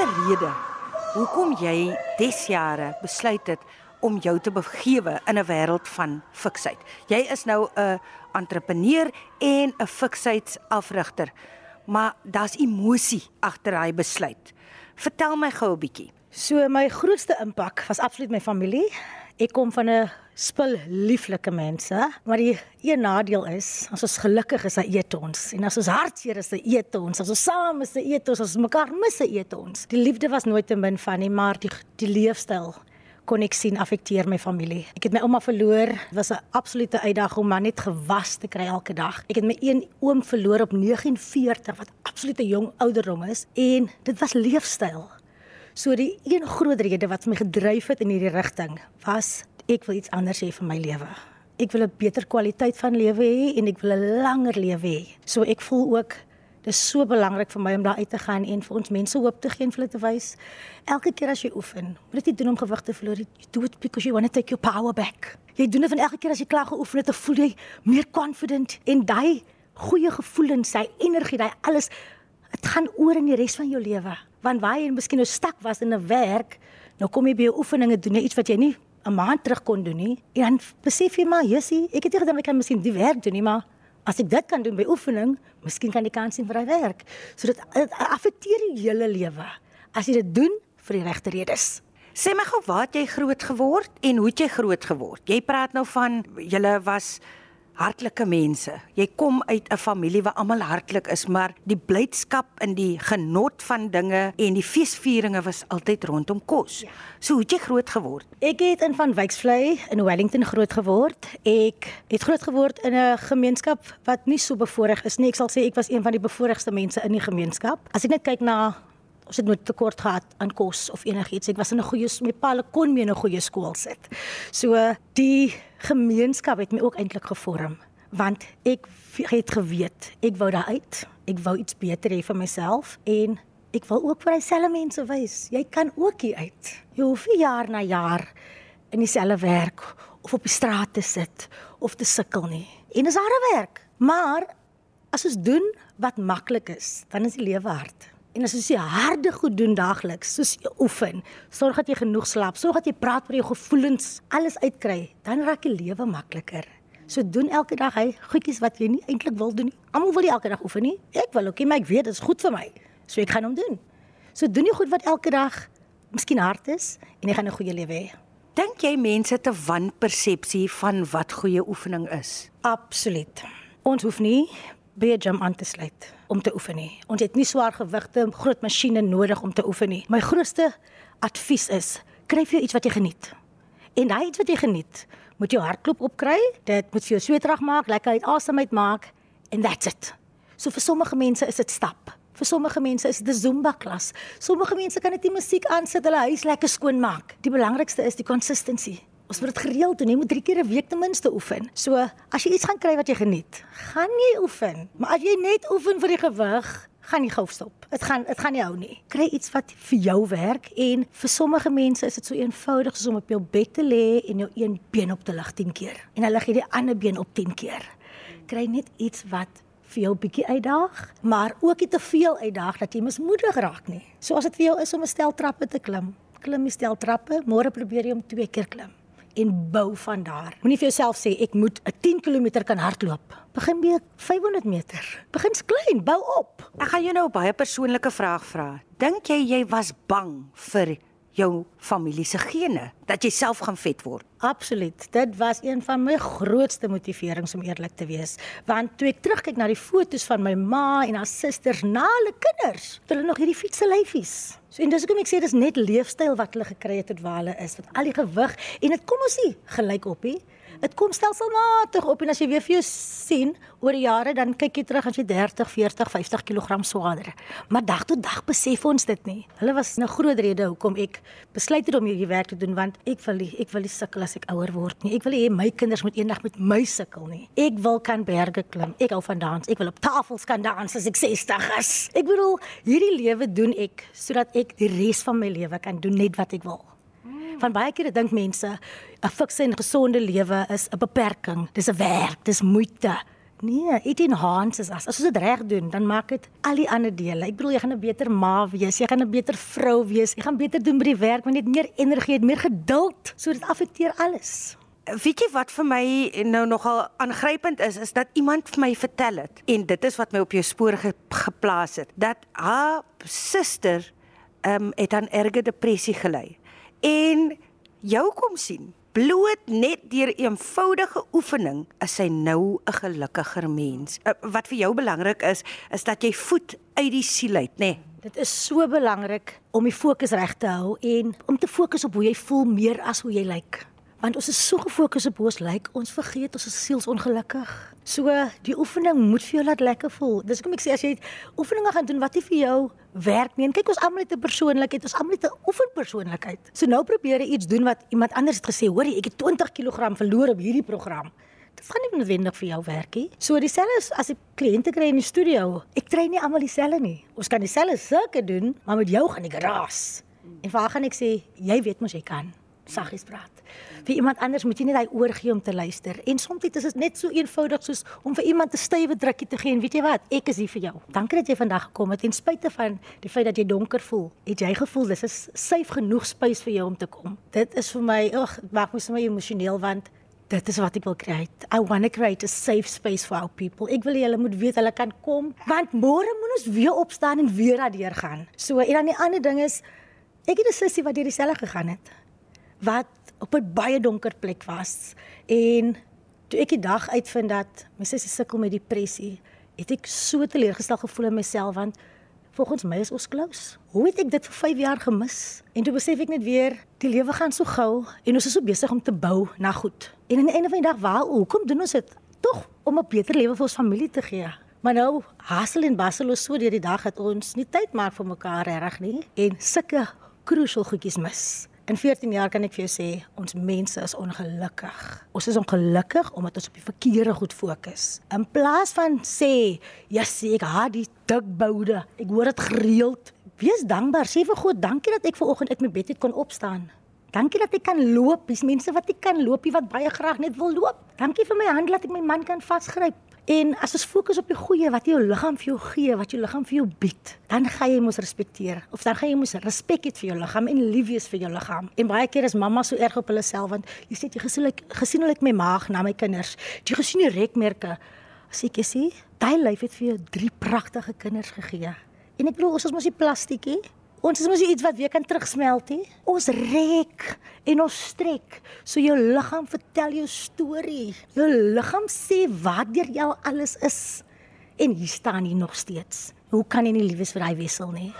'n rede hoekom jy desjare besluit het om jou te begewe in 'n wêreld van fiksheid. Jy is nou 'n entrepreneur en 'n fiksheidsafrigter, maar daar's emosie agter daai besluit. Vertel my gou 'n bietjie. So my grootste impak was absoluut my familie. Ek kom van 'n spul lieflike mense, maar die een nadeel is, as ons gelukkig is, dan eet ons en as ons hartseer is, dan eet ons. As ons saam is, dan eet ons. As ons mekaar mis, dan eet ons. Die liefde was nooit te min van nie, maar die die leefstyl kon ek sien affekteer my familie. Ek het my ouma verloor. Dit was 'n absolute uitdaging om maar net gewas te kry elke dag. Ek het my een oom verloor op 49 wat absolute jong ouderdom is en dit was leefstyl. So die een groot rede wat my gedryf het in hierdie rigting was ek wil iets anders hê vir my lewe. Ek wil 'n beter kwaliteit van lewe hê en ek wil 'n langer lewe hê. So ek voel ook Dit is so belangrik vir my om daar uit te gaan en vir ons mense hoop te gee en vir hulle te wys. Elke keer as jy oefen, moet jy doen om gewig te verloor. You do it because you want to take your power back. Jy doen dit van elke keer as jy klaar geoefen het, te voel jy meer confident en daai goeie gevoelens, sy energie, daai alles dit gaan oor in die res van jou lewe. Want waar jy miskien nou stak was in 'n werk, nou kom jy by jou oefeninge doen jy iets wat jy nie 'n maand terug kon doen nie. En dan besef jy maar, jessie, ek het nie gedink ek kan miskien die werk doen nie, maar as ek dit kan doen by oefening, miskien kan die kans sien vir hy werk. So dit affekteer die hele lewe as jy dit doen vir die regte redes. Sê my gou, waar het jy groot geword en hoe het jy groot geword? Jy praat nou van julle was hartlike mense. Jy kom uit 'n familie waar almal hartlik is, maar die blydskap en die genot van dinge en die feesvieringe was altyd rondom kos. Ja. So hoe het jy groot geword? Ek het in Van Wyksvlei in Wellington groot geword. Ek het groot geword in 'n gemeenskap wat nie so bevoorreg is nie. Ek sal sê ek was een van die bevoorregste mense in die gemeenskap. As ek net kyk na ons het nooit tekort gehad aan kos of enigiets. Ek was in 'n goeie my pa kon my in 'n goeie skool sit. So die gemeenskap het my ook eintlik gevorm want ek het geweet ek wou daar uit. Ek wou iets beter hê vir myself en ek wil ook vir dieselfde mense wys. Jy kan ook hier uit. Jy hoef nie jaar na jaar in dieselfde werk of op die straat te sit of te sukkel nie. En dis harde werk, maar as ons doen wat maklik is, dan is die lewe hard. En as jy harde goed doen daagliks, soos oefen, sorg dat jy genoeg slaap, sorg dat jy praat oor jou gevoelens, alles uitkry, dan raak die lewe makliker. So doen elke dag hy goedjies wat jy nie eintlik wil doen nie. Almal wil nie elke dag oefen nie. Ek wil ook, okay, maar ek weet dit is goed vir my. So ek gaan hom doen. So doen jy goed wat elke dag miskien hard is en jy gaan 'n goeie lewe hê. Dink jy mense het 'n wanpersepsie van wat goeie oefening is? Absoluut. Ons hoef nie by 'n gym aan te sluit om te oefen nie. Ons het nie swaar gewigte, groot masjiene nodig om te oefen nie. My grootste advies is: kry vir jou iets wat jy geniet. En daai iets wat jy geniet, moet jou hartklop opkry, dit moet vir jou sweetrag maak, lekker uit asem uit maak en that's it. So vir sommige mense is dit stap. Vir sommige mense is dit 'n Zumba klas. Sommige mense kan net die musiek aansit, hulle huis lekker skoon maak. Die belangrikste is die consistency. Ons moet dit gereeld doen. Jy moet 3 keer 'n week ten minste oefen. So, as jy iets gaan kry wat jy geniet, gaan jy oefen. Maar as jy net oefen vir die gewig, gaan jy gou stop. Dit gaan dit gaan nie hou nie. Kry iets wat vir jou werk en vir sommige mense is dit so eenvoudig soos om op jou bed te lê en jou een been op te lig 10 keer en dan lig jy die ander been op 10 keer. Kry net iets wat vir jou bietjie uitdaag, maar ook nie te veel uitdaag dat jy mismoedig raak nie. So as dit vir jou is om 'n stel trappe te klim, klim die stel trappe, môre probeer jy om 2 keer klim en bou van daar. Moenie vir jouself sê ek moet 'n 10 km kan hardloop. Begin by 500 meter. Begin klein, bou op. Ek gaan jou nou 'n baie persoonlike vraag vra. Dink jy jy was bang vir jou familie se gene dat jy self gaan vet word. Absoluut. Dit was een van my grootste motiverings om eerlik te wees, want toe ek terugkyk na die fotos van my ma en haar susters na hulle kinders, het hulle nog hierdie fietse lyfies. So en dis hoekom ek sê dis net leefstyl wat hulle gekry het tot waar hulle is, met al die gewig en dit kom ons nie gelyk op nie. Dit kom stelselmatig op en as jy weer vir jou sien oor die jare dan kyk jy terug as jy 30, 40, 50 kg swaarder. Maar dag tot dag besef ons dit nie. Hulle was 'n groot rede hoekom ek besluit het om hierdie werk te doen want ek wil nie, ek wil nie sukkel as ek ouer word nie. Ek wil hê my kinders moet eendag met my sukkel nie. Ek wil kan berge klim. Ek hou van dans. Ek wil op tafels kan dans as ek 60 is. Ek bedoel, hierdie lewe doen ek sodat ek die res van my lewe kan doen net wat ek wil van baie kere dink mense 'n fikse en gesonde lewe is 'n beperking. Dis 'n werk, dis moeite. Nee, it enhances us. As ons dit reg doen, dan maak dit al die ander dele. Ek bedoel jy gaan 'n beter ma wees, jy gaan 'n beter vrou wees, jy gaan beter doen by die werk, jy het meer energie, jy het meer geduld, so dit affekteer alles. Weet jy wat vir my nou nogal aangrypend is, is dat iemand vir my vertel het en dit is wat my op jou spoor ge geplaas het, dat haar suster ehm um, het aan erge depressie gely. En jou kom sien bloot net deur eenvoudige oefening is sy nou 'n gelukkiger mens. Uh, wat vir jou belangrik is, is dat jy voet uit die siel uit, nê? Nee. Dit is so belangrik om die fokus reg te hou en om te fokus op hoe jy voel meer as hoe jy lyk. Like want ons is so gefokus op hoe ons lyk, ons vergeet ons is sielsongelukkig. So die oefening moet vir jou laat lekker voel. Dis hoekom ek sê as jy oefeninge gaan doen wat nie vir jou werk nie. En kyk ons almal het 'n persoonlikheid, ons almal het 'n oefenpersoonlikheid. So nou probeer jy iets doen wat iemand anders het gesê, hoor jy, ek het 20 kg verloor op hierdie program. Dit gaan nie noodwendig vir jou werk nie. So dieselfde as ek kliënte kry in die studio, ek train nie almal dieselfde nie. Ons kan dieselfde sulke doen, maar met jou gaan ek raas. En waar gaan ek sê, jy weet mos jy kan saggies praat. Vir iemand anders moet jy net daai oor gee om te luister. En soms is dit net so eenvoudig soos om vir iemand 'n stywe drukkie te gee en weet jy wat, ek is hier vir jou. Dankie dat jy vandag gekom het en spite van die feit dat jy donker voel, het jy gevoel dis is safe genoeg space vir jou om te kom. Dit is vir my, ag, maak my so emosioneel want Dit is wat ek wil create. I want to create a safe space for our people. Ek wil hulle moet weet hulle kan kom want môre moet ons weer opstaan en weer daardeur gaan. So en dan die ander ding is ek het 'n sussie wat deur dieselfde gegaan het wat op 'n baie donker plek was en toe ek die dag uitvind dat my sussie sukkel met depressie, het ek so teleurgestel gevoel in myself want volgens my is ons close. Hoe het ek dit vir 5 jaar gemis? En toe besef ek net weer, die lewe gaan so gou en ons is so besig om te bou na goed. En aan die einde van die dag, waar hoekom doen ons dit? Tog om 'n beter lewe vir ons familie te gee. Maar nou, hassel en bustle so deur die dag dat ons nie tyd maak vir mekaar reg nie en sulke crucial goedjies mis. In 14 jaar kan ek vir jou sê, ons mense is ongelukkig. Ons is ongelukkig omdat ons op die verkeerde goed fokus. In plaas van sê, "Ja, sê ek haat die digboude. Ek hoor dit gereeld." Wees dankbaar. Sê vir God, "Dankie dat ek ver oggend uit my bed het kon opstaan." Dankie dat ek kan loop. Dis mense wat ek kan loop, wat baie graag net wil loop. Dankie vir my hand dat ek my man kan vasgryp. En as ons fokus op die goeie wat jou liggaam vir jou gee, wat jou liggaam vir jou bied, dan gaan jy mos respekteer of dan gaan jy mos respek hê vir jou liggaam en lief wees vir jou liggaam. En baie keer is mamma so erg op hulle self want jy sê jy gesien ek gesien hoe ek my maag na my kinders. Jy gesien die rekmerke. As ek sê, daai lyf het vir jou drie pragtige kinders gegee. En ek bedoel ons is mos nie plastiekie. Ons is mos iets wat weer kan terugsmelt hè. Ons rek en ons strek. So jou liggaam vertel jou storie. Jou liggaam sê wat deur jou alles is. En hier staan jy nog steeds. Hoe kan jy nie lief wees vir daai wissel nie?